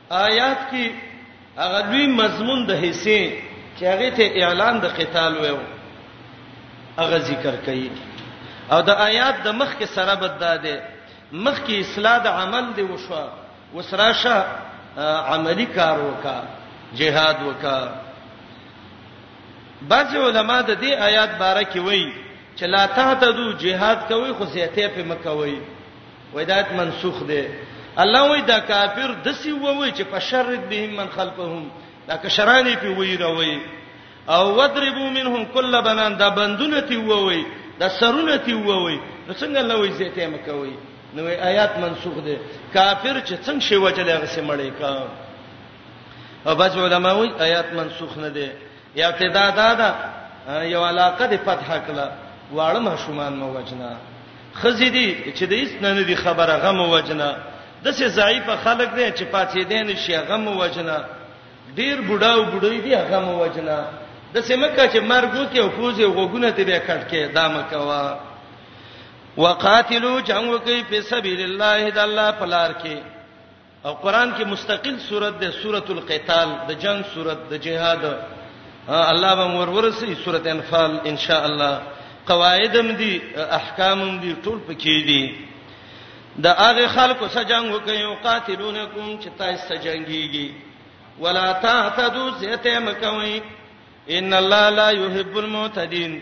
آیات کې هغه لوی مضمون د حصے چې هغه ته اعلان د قتال ویو هغه ذکر کړي او د آیات د مخ کې سره بد ده مخ کې اصلاح د عمل دی وشو وسراشه عملی کار وکا جهاد وکا بعض علما د دې آیات باره کې وایي چې لا تعتدو جهاد کوي خو زیاته په مکوي وای دا ایت منسوخ دی الله وای دا کافر د سی ووی چې فشرد بهم من خلفهم دا کشرانی په وی راوی او وضربوا منهم كل بنان دا بندونه تی ووی دا سرونه تی ووی نو څنګه الله وای زیته مکوي نو آیات منسوخ دي کافر چې څنګه شی وجل هغه سي مړی کا او بعض علما وایي آیات منسوخ نه دي یا ابتدا دا دا یو علاقه د فتح کړه واړه ماشومان مو وجنا خزې دي چې د هیڅ نه نه دي خبره غم وجنه دسه ضعیف خلک دي چې پاتې دي نه شي غم وجنه ډیر بډا او بډای دي غم وجنه دسه مکه چې مرګو کې او فوزه وګونه ته به کټ کې دامه کوا وقاتلو جنگ وکي په سبیل الله د الله پلار کې او قران کې مستقل سورته ده سورۃ القتال د جنگ سورته د جهاد الله به مور ورسي سورته انفال ان شاء الله قواعدم دي احکامم دي ټول پکې دي د هغه خلکو سره جنگ وکي او قاتلونکم چې تاسو سره جنگيږي ولا تعتدوا زیته مکوي ان الله لا يحب المعتدين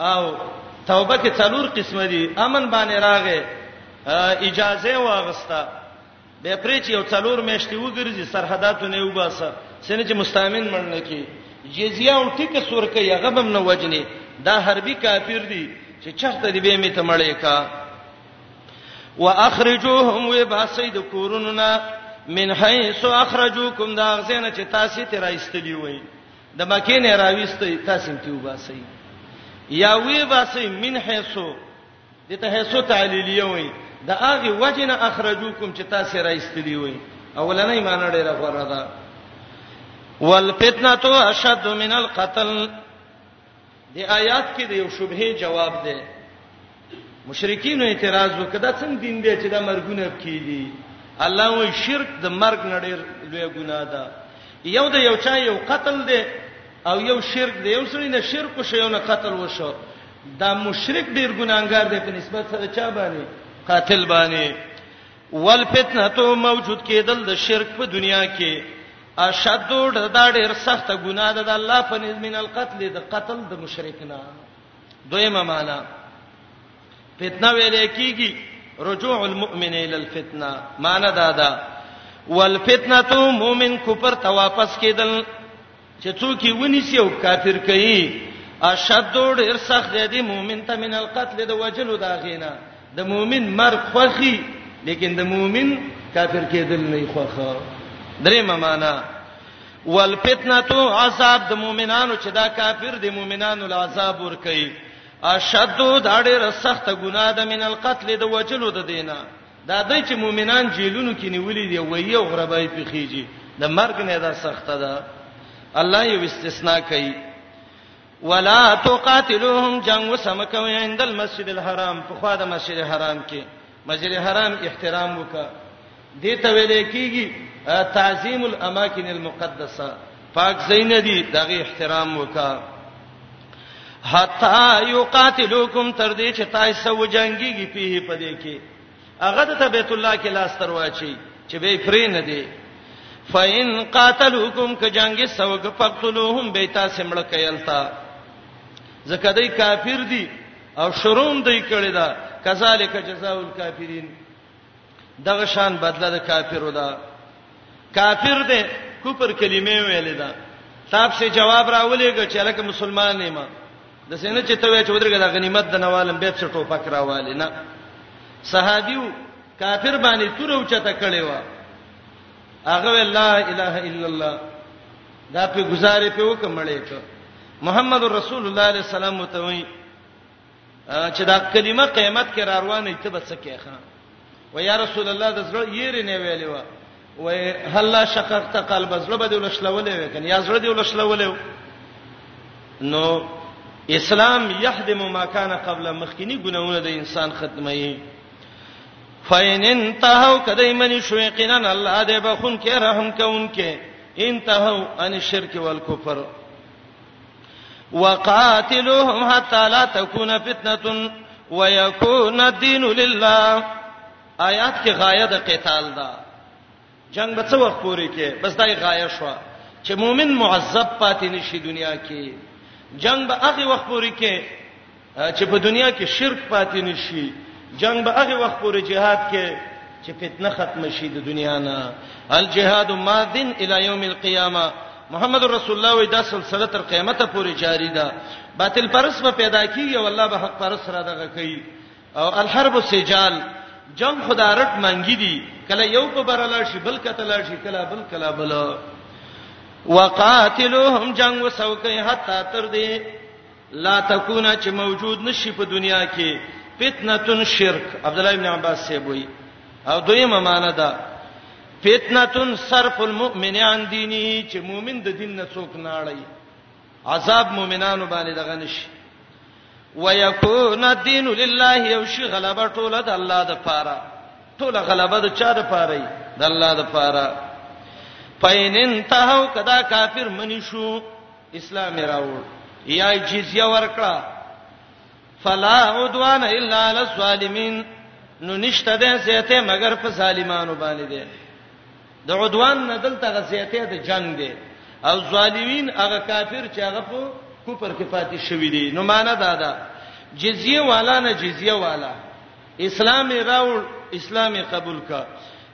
او توبه کې څلور قسم دي امن باندې راغې اجازه واغستا به پرې چې یو څلور میاشتې وګرځي سرحداتو نه وباسه سینه چې مستامن مننه کې جزیه او ټیکه سور کې هغه بم نه وجني دا حربي کافر دي چې چرته دی به می ته مړې کا واخرجوهم وباسید کوروننا من حيث اخرجوکم دا غزنه چې تاسو ته راستلی وای د مکې نه راويستي تاسو هم تیو باسي یا وی باسي من حيثو دته حيثو تعلیلیه وي د هغه وجنه اخرجوکم چې تاسو رايستلی وي اولنې معنی ډیره غوړه ده والفتنه اشد من القتل دې آیات کې د یو شبهه جواب دی مشرکین اعتراض وکړه څنګه دین دی چې دا مرګونه کیږي الله وی شرک د مرګ نړیر لوی ګناه ده یو د یو چا یو قتل دی او یو شرک دی یو سړي نه شرک شو یو نه قتل وشو دا مشرک ډیر ګناګار دی په نسبت سره چا باندې قاتل باندې والفتنه موجود کېدل د شرک په دنیا کې اشد دا ډېر سخت ګناه ده د الله په نزد من القتل د قتل د مشرکنا دویمه معنا فتنه ویل کېږي رجوع المؤمن الى الفتنه معنا دا ده والفتنه مؤمن کفر ته واپس کېدل چې څوک یې ونیسي او کافر کوي اشد ډیر سخت دی د مؤمن ته من القتل د وجلو دا غینا د مؤمن مرګ خوخي لیکن د مؤمن کافر کېدل نه خوخه درې معنا والفتنه تو عذاب د مؤمنانو چې دا کافر د مؤمنانو العذاب ور کوي اشد دا ډیره سخته ګناه ده من القتل د وجلو د دینه دا دوی چې مؤمنان جیلونو کې نیولې دي وایي او غربای پیخیږي د مرګ نه دا سخته ده الله یو استثناء کوي ولا تقاتلوهم جنگ وسمکوي عند المسجد الحرام په خوا د مسجد حرام کې مسجد حرام احترام وکړه دې ته ویل کېږي تعظیم الاماکن المقدسه پاک زین دی دغه احترام وکا حتا یقاتلوکم تر دې چې تاسو وجنګیږي په پدې کې هغه د بیت الله کې لاس تر واچي چې به پرې نه دی فإن قاتلوکم ک جنگ سوګ فقتلوهم بیتا سمړ کایلتا زکه دای کافر دي او شروم دای کړی دا کذالک جزاء الکافرین دغه شان بدله د کافرو ده کافر دی کفر کلمې ویلې ده تاب سه جواب راولېګ چې الکه مسلمان نه ما د سینې چې ته وې چې ودرګه د غنیمت د نوالم به څه ټوپک راوالې نه صحابیو کافر باندې تور او چته کړي وا هغه لا اله الا الله دا په گزارې په وکمړې ته محمد رسول الله صلی الله علیه وسلم متوي چې دا کلمه قیامت کې را روانه ته به څه کېخه و یا رسول الله د زړه یې نه ویلې و و هلا شققت قلب زړه به ولشلولې و کنه یا زړه دی ولشلولې نو اسلام يهدم ما كان قبل مخکینی ګناونه د انسان ختمي فین انتهو کدی منی شو یقینا الله دې بخون کې رحم کوونکې انتهو ان شرک والکفر وقاتلوهم حتا لا تكون فتنه ويكون الدين لله آیات کې غایه د قتال ده جنگ به څو وخت پوري کې بس دای غایه شو چې مؤمن معذب پاتې نشي دنیا کې جنگ به هغه وخت پوري کې چې په دنیا کې شرک پاتې نشي جنگ به هغه وخت پورې جهاد کې چې فتنه ختم شي د دنیا نه الجهاد ماذن الی یوم القیامه محمد رسول الله وی دا سلسله تر قیامت پورې جاری ده باطل پرس به پیدا کیږي او الله به حق پرس را دغه کوي او الحرب سجال جنگ خدا رټ منګی دي کله یو په برلا شي بل کتل شي کله بل کله بل وقاتلوهم جنگ وسوکه حتا تر دې لا تکونه چې موجود نشي په دنیا کې فتنه شرک عبد الله ابن عباس سی وی او دویمه معنی ده فتنه صرف المؤمن عن دینه چې مؤمن د دین نه څوک نه اړي عذاب مؤمنانو باندې دغه نشي ويكون الدين لله یو شی غلبه ټوله د الله د پاره ټوله غلبه د چا د پاره دی د الله د پاره پاین انتهو کدا کافر منی شو اسلام راوړ یا جزیه ورکړه فلا عدوان الا علی الظالمین نو نشته ده زیته مگر په ظالمانو باندې ده د عدوان نه دلته غزیته د جنگ ده او ظالمین هغه کافر چې هغه په کوپر کې پاتې شوی دي نو معنا دا ده جزیه والا نه جزیه والا اسلام راوړ اسلام قبول کا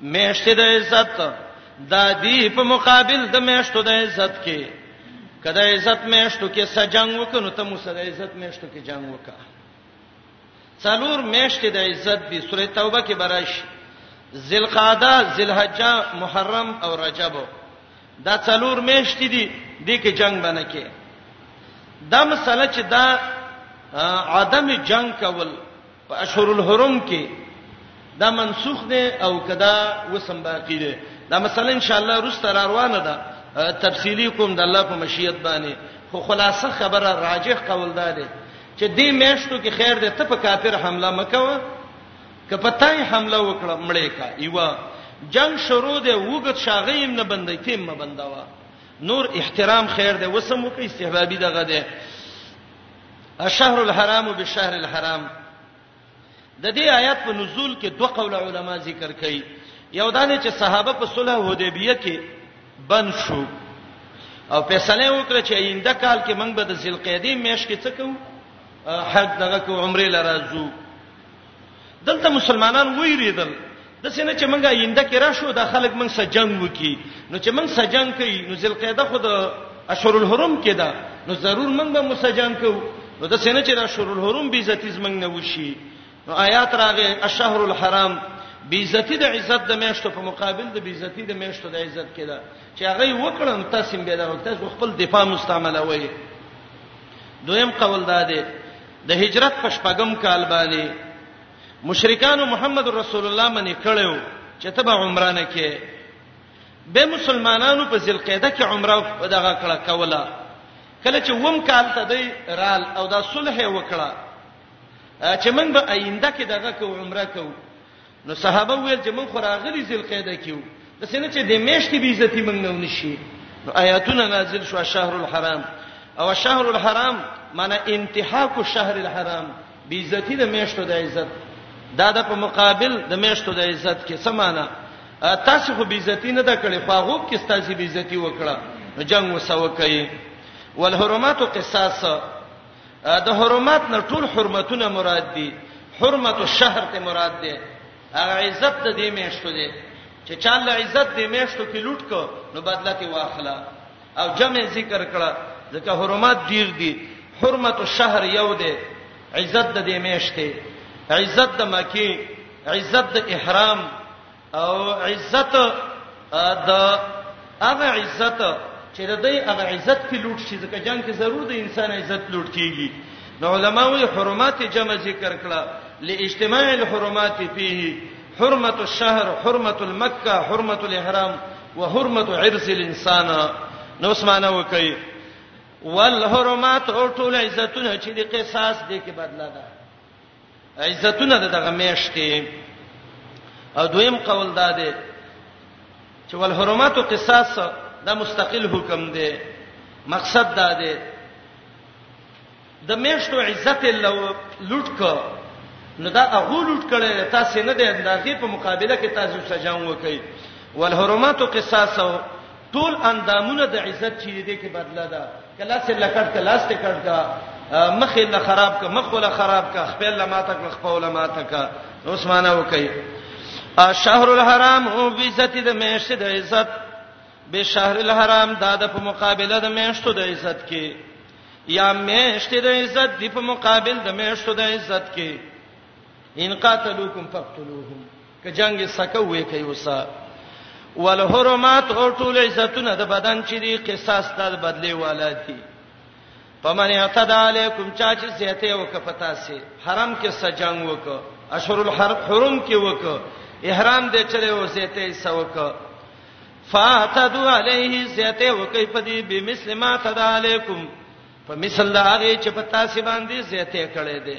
میشته د عزت د دې په مقابل د میشتو د عزت کې کله عزت میشتو کې سجنګ وکنو ته مو سره عزت میشتو کې جنگ وکا څلور میشته د عزت دی سوره توبه کې براش ذل قعده ذل حجه محرم او رجب دا څلور میشته دي د کې جنگ باندې کې دا مسله چې دا عدم جنگ کول په اشهر الحرم کې دا منسوخ دی او کدا وسم باقی دی دا مثلا ان شاء الله روسته را روانه ده تفصیلی کوم د الله په مشیت باندې خو خلاصه خبره راجح قول ده چې دې میاشتو کې خیر دې ته په کافر حمله مکوه که پتاي حمله وکړه مړې کا ایوا جنگ شروع دې وګت شاغیم نه بندې تیم مبندوا نور احترام خیر دې وسم وکي استحبابي دغه دې الشهر الحرام بالشهر الحرام د دې آیات په نزول کې دوه قول علما ذکر کړي یو دا چې صحابه په صلح حدیبیه کې بند شو او فیصله وکړه چې آینده کال کې موږ به د ذل قعده میش کې څه کوو حج دغه کو عمره لرازو دلته مسلمانان ویریدل د سینه چې مونږه ینده کې راشو د خلک مونږ سره جنگ وکي نو چې مونږ سره جنگ کوي نو ذل قاعده خود اشهر الحرم کې ده نو ضرور مونږ به مسجان کو نو د سینه چې د اشهر الحرم بي عزتیز مونږ نه وشي نو آیات راغې الشهر الحرام بي عزتی د عزت د میشتو په مقابل د بي عزتی د میشتو د عزت کې ده چې هغه وکړن تاسو به دا تاسو خپل دفاع مستعمله وایي دویم قول دا دی د هجرت په شپږم کال باندې مشرکانو محمد رسول الله منی کړو چې ته به عمره نه کې به مسلمانانو په ذلقعده کې عمره دغه کړه کوله کله چې وم کال ته دی رال او دا صلح وکړه چې موږ به آینده کې دغه کو عمره کو نو صحابه وویل چې موږ خو راغلي ذوالقعده کې یو داسې نه چې د میاشتې بې عزتي موږ نه ونشي نو آیاتونه نازل شو شهر الحرام او شهر الحرام معنی انتهاک الشهر الحرام بې عزتي د میاشتو د عزت دا د په مقابل د میاشتو د عزت کې سمانه تاسو خو بې عزتي نه دا کړې خو هغه کې ستاسو بې عزتي وکړه جنگ وسوکې والحرمات قصاص د حرمت نه ټول حرمتونه مراد دي حرمت الشهر ته مراد دي هغه عزت د دې میشتو دي چې چاله عزت دې میشتو کې لوټ کو نو بدله کې واخلا او جمع ذکر کړه ځکه حرمت ډیر دي حرمت الشهر یو دي عزت د دې میشته عزت د مکی عزت د احرام او عزت د هغه عزت چې د دې هغه عزت کې لوټ شي ځکه جنگ کې ضرور د انسان عزت لوټ کیږي نو علماوی حرمت جمع ذکر کړه لاجتماع الحرمات فيه حرمت الشهر حرمت المکه حرمت الاحرام وحرمت عرض الانسان نو اسمانه وکي والحرمات او ټول عزتونه چې د قصاص دي کې بدلا ده عزتونه دغه میش کې او دویم قول دا دی چې ول حرمت او قصاص دا مستقل حکم دی مقصد دا دی د میشتو عزت لو لوټ کو نو دا هغه لوټ کړي تاسو نه دی انداغي په مقابله کې تاسو سجاو وکړي ول حرمت او قصاص ټول اندامونه د عزت چي دي کې بدله ده کله سه لکړ کله سه کړ کا مخې له خراب کا مخ له خراب کا خپل لما تک خپل لما تک عثمانه وکي شهر الحرام او عزت د مېشت د عزت به شهر الحرام دا د په مقابله د مېشتو د عزت کې یا مېشت د عزت دی په مقابل د مېشتو د عزت کې ان قاتلوکم فقتلوهم که جنگ سکه وې کوي وسه والحرمات او ټول عزتونه د بدن چې دی قصاص ته بدلی والا دي پمن اعتدا علیکم چا چې زیته او کپتا سي حرم کې سجنګ وک اشهر الحرم کې وک احرام دې چره او زیته سوک فاتدو علیه زیته وکي پدی بمسلمات علیکم په مثال دا هغه چې پتا سي باندې زیته کړي دي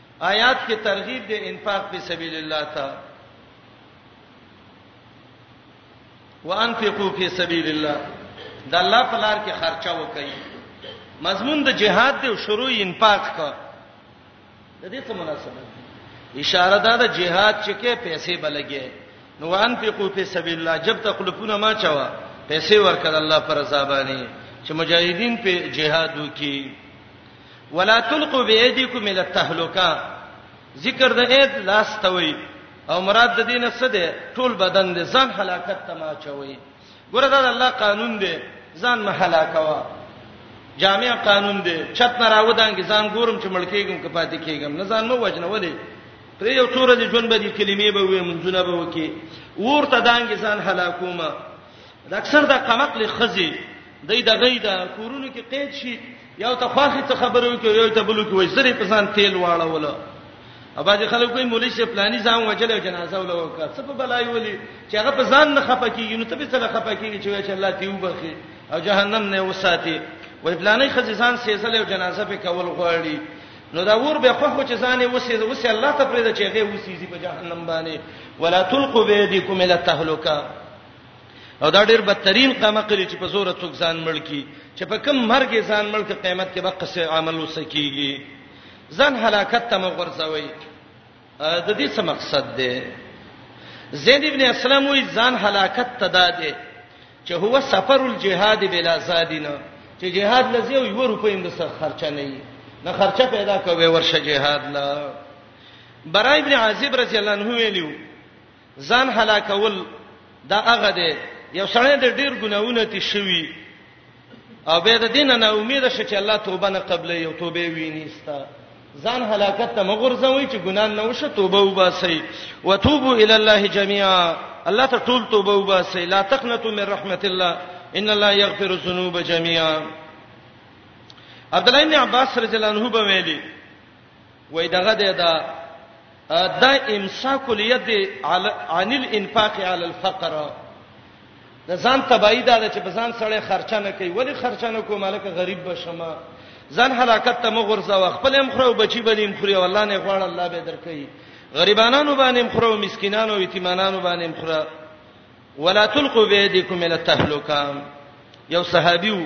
آیات کې ترغیب دی انفاق په سبیل الله ته وانفقوا فی سبیل الله د الله په لار کې خرچه وکړئ مضمون د جهاد دی او شروع انفاق کا د دې څه مناسبت اشاره ده د جهاد چې کې پیسې بلګي نو وانفقوا فی سبیل الله جب تخلفون ما چوا پیسې ورکړه الله پر رضا باندې چې مجاهدین په جهاد وکړي ولا تلقوا بأيديكم الى التهلكه ذکر د اید لاس ته وای او مراد د دینه څه دی ټول بدن دی ځان هلاکت ته ما چوي ګوره دا د الله قانون دی ځان ما هلاکوا جامع قانون دی چت نه راودان کې ځان ګورم چې ملکیګم کې پاتې کیګم نه ځان مو وجنه ولې پرې یو تور دي ژوند به دي کلمې به وې منځونه به وکي ورته دانګې ځان هلاکوما د اکثر د قمق له خزي دای دغې د کورونو کې قید شي یو ته خواخې ته خبرو کې یو ته بلو کې وای زری په ځان تیل واړول اباځي خلک کوئی مولوی شه پلاني ځان وجل او جنازه ولا وکړه څه په بلای ولي چې هغه په ځان نه خپه کیږي نو ته به څه خپه کیږي چې وای الله تی وبخي او جهنم نه وساتي وای پلانې خزیزان سیزل او جنازه په کول غواړي نو دا ور به خو چې ځانې وسې وسې الله ته پرې د چې هغه وسې په جهنم باندې ولا تلقوا بيديكم الى التهلكه او دا ډیر بدترین قمقل چې په زور څوک ځان مړ کی چې په کم مرګ ځان مړ کې قیامت کې به قصې عمل وسکیږي ځان هلاکت ته مغرزوي د دې څه مقصد دی زید ابن اسلم وی ځان هلاکت ته دادې چې هو سفر الجهاد بلا زادینه چې جهاد لزی یو یو روپې اند سره خرچه نه وي نه خرچه پیدا کوي ورشه جهاد لا برای ابن عازب رضی الله عنه ویلو ځان هلاکول دا هغه دی یو سړی د ډیر ګناونه تی شوی او به د دین نه امید شې چې الله توبه نه قبلې یو توبه وینيستا ځان هلاکت ته مغرزوي چې ګنا نه وشه توبه وباسي وتوبوا الى الله جميعا الله ته ټول توبه وباسي لا تقنطوا من رحمت الله ان الله يغفر الذنوب جميعا عبد الله بن عباس رضی الله عنه به ویلي وای دغه د د امساک الید عن الانفاق علی الفقر د ځان تبعی دا چې په ځان سړی خرچه نه کوي ولی خرچه نه کوم الکه غریب بشما ځان هلاکت ته مغرزه و خپل هم خرو بچی بلیم خوري والله نه غواړ الله به درکې غریبانانو باندې خرو مسکینانو او یتیمانانو باندې خره ولا تلقوا بيدکم الى التهلکه یو صحابیو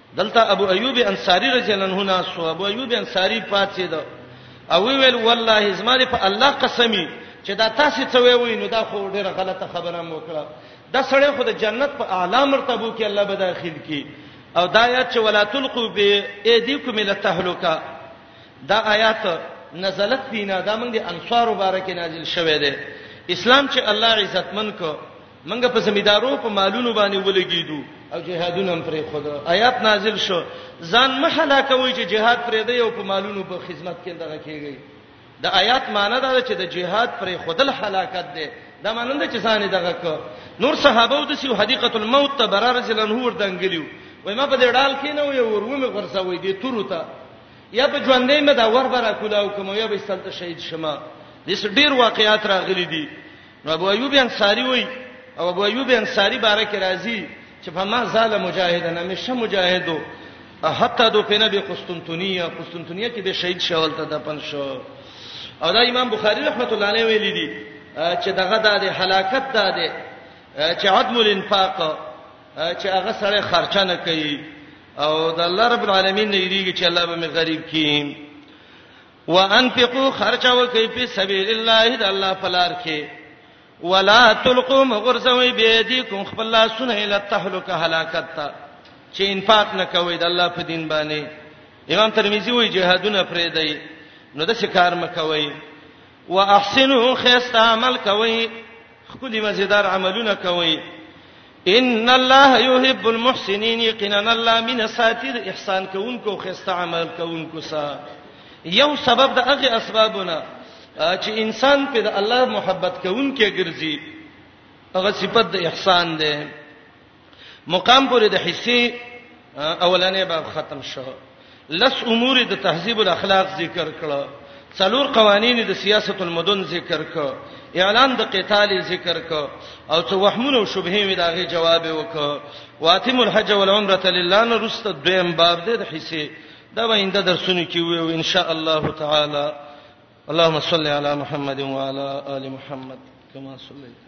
دلته ابو ایوب انصاری رضی الله عنه ناس او ابو ایوب انصاری پاتې ده او ویل والله زماره په الله قسمی چې دا تاسو څه وی نو دا خو ډیره غلطه خبره مو کړه دا سړی خو د جنت په اعلی مرتبه کې الله به داخل کی او دا آیات چې ولا تلقوا به ایدیکم الی التهلکه دا آیات نزلت فینا دا موږ د انصار مبارک نازل شوه دی اسلام چې الله عزتمن کو منګه په زمیدارو په مالونو باندې ولګیدو او جهادونه هم پرې خود آیات نازل شو ځان محلا کوي چې جهاد پرې دی او په مالونو په خدمت کې دغه کیږي د آیات معنی دا چې د جهاد پرې خودل هلاکت دی دا معنی نه چې ځان دغه کو نور صحابه د سیو حدیقت الموت ته برار ځلن هو وردنګلیو وای ما په دې ډال کې نه وې ورومه غرسوي دي تورو ته یا په ژوندې مې دا ور برا کولاو کوم یا به سلطه شهید شمه دې ډیر واقعیات راغلي دي نو ابو ایوب انصاری وای او ابو ایوب انصاری بارک راضی چې په ما زال مجاهدن همیشه مجاهدو حتی دو پنه به قسطنطنیه قسطنطنیه کې به شهید شول ته دفن شو او دا امام بخاری رحمت الله علیه ویلي دي چې دغه د هلاکت ده ده چې عدم الانفاق چې هغه سره خرچه نه کوي او د الله رب العالمین نه یریږي چې الله به مې غریب کړي وانفقوا خرچ وکي په سبيل الله د الله پلار کې ولا تلقوا مغرزوي بيديكم خپل لاسونه اله تهلك هلاکت ته چې انفاق نه کوي د الله په دین باندې امام ترمذی وایي جهادونه پرې دی نو د شکار مکوي واحسنوا خيست عمل کوي خپل مزیدار عملونه کوي ان الله يحب المحسنين یقینا الله من ساتي د احسان کوونکو او خسته عمل کوونکو سره یو سبب د هغه اسبابونه چې انسان په د الله محبت کوونکې ګرځي هغه صفت د احسان ده مقام پورې د حصے اولنې باب ختم شو لس امور د تهذیب الاخلاق ذکر کړه څلور قوانین د سیاست المدن ذکر کړه اعلان د قتال ذکر کړه او څو وهمونه او شبهې وی داغه جواب وکړه واتم الحج والعمره لله نرست دویم باب د حصے دا وینده درسونه کې وو ان شاء الله تعالی اللهم صل على محمد وعلى ال محمد كما صليت